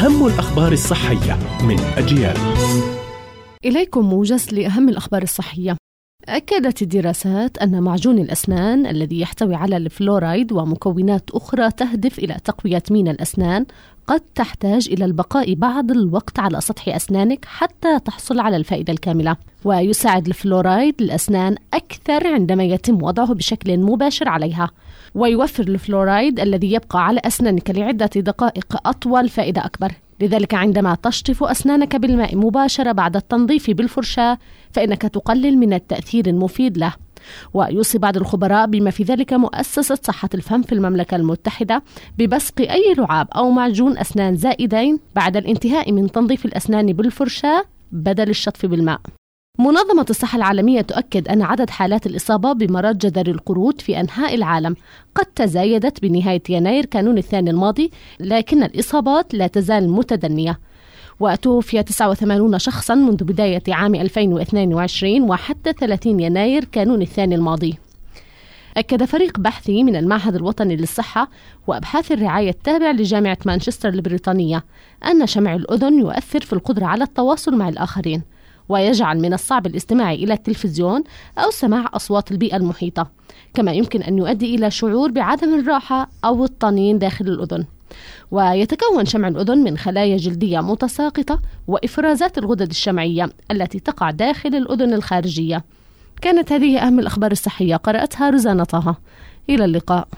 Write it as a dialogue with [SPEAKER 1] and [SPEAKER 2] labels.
[SPEAKER 1] أهم الأخبار الصحية من أجيال.
[SPEAKER 2] إليكم موجز لأهم الأخبار الصحية. أكدت الدراسات أن معجون الأسنان الذي يحتوي على الفلورايد ومكونات أخرى تهدف إلى تقوية مينا الأسنان قد تحتاج إلى البقاء بعض الوقت على سطح أسنانك حتى تحصل على الفائدة الكاملة. ويساعد الفلورايد الأسنان أكثر عندما يتم وضعه بشكل مباشر عليها. ويوفر الفلورايد الذي يبقى على أسنانك لعدة دقائق أطول فائدة أكبر. لذلك عندما تشطف أسنانك بالماء مباشرة بعد التنظيف بالفرشاة فإنك تقلل من التأثير المفيد له. ويوصي بعض الخبراء بما في ذلك مؤسسة صحة الفم في المملكة المتحدة ببصق أي لعاب أو معجون أسنان زائدين بعد الانتهاء من تنظيف الأسنان بالفرشاة بدل الشطف بالماء. منظمة الصحة العالمية تؤكد أن عدد حالات الإصابة بمرض جذر القرود في أنحاء العالم قد تزايدت بنهاية يناير كانون الثاني الماضي لكن الإصابات لا تزال متدنية. وتوفي 89 شخصا منذ بداية عام 2022 وحتى 30 يناير كانون الثاني الماضي. أكد فريق بحثي من المعهد الوطني للصحة وأبحاث الرعاية التابع لجامعة مانشستر البريطانية أن شمع الأذن يؤثر في القدرة على التواصل مع الآخرين ويجعل من الصعب الاستماع إلى التلفزيون أو سماع أصوات البيئة المحيطة كما يمكن أن يؤدي إلى شعور بعدم الراحة أو الطنين داخل الأذن. ويتكون شمع الأذن من خلايا جلدية متساقطة وإفرازات الغدد الشمعية التي تقع داخل الأذن الخارجية. كانت هذه أهم الأخبار الصحية قرأتها رزانة طه. إلى اللقاء.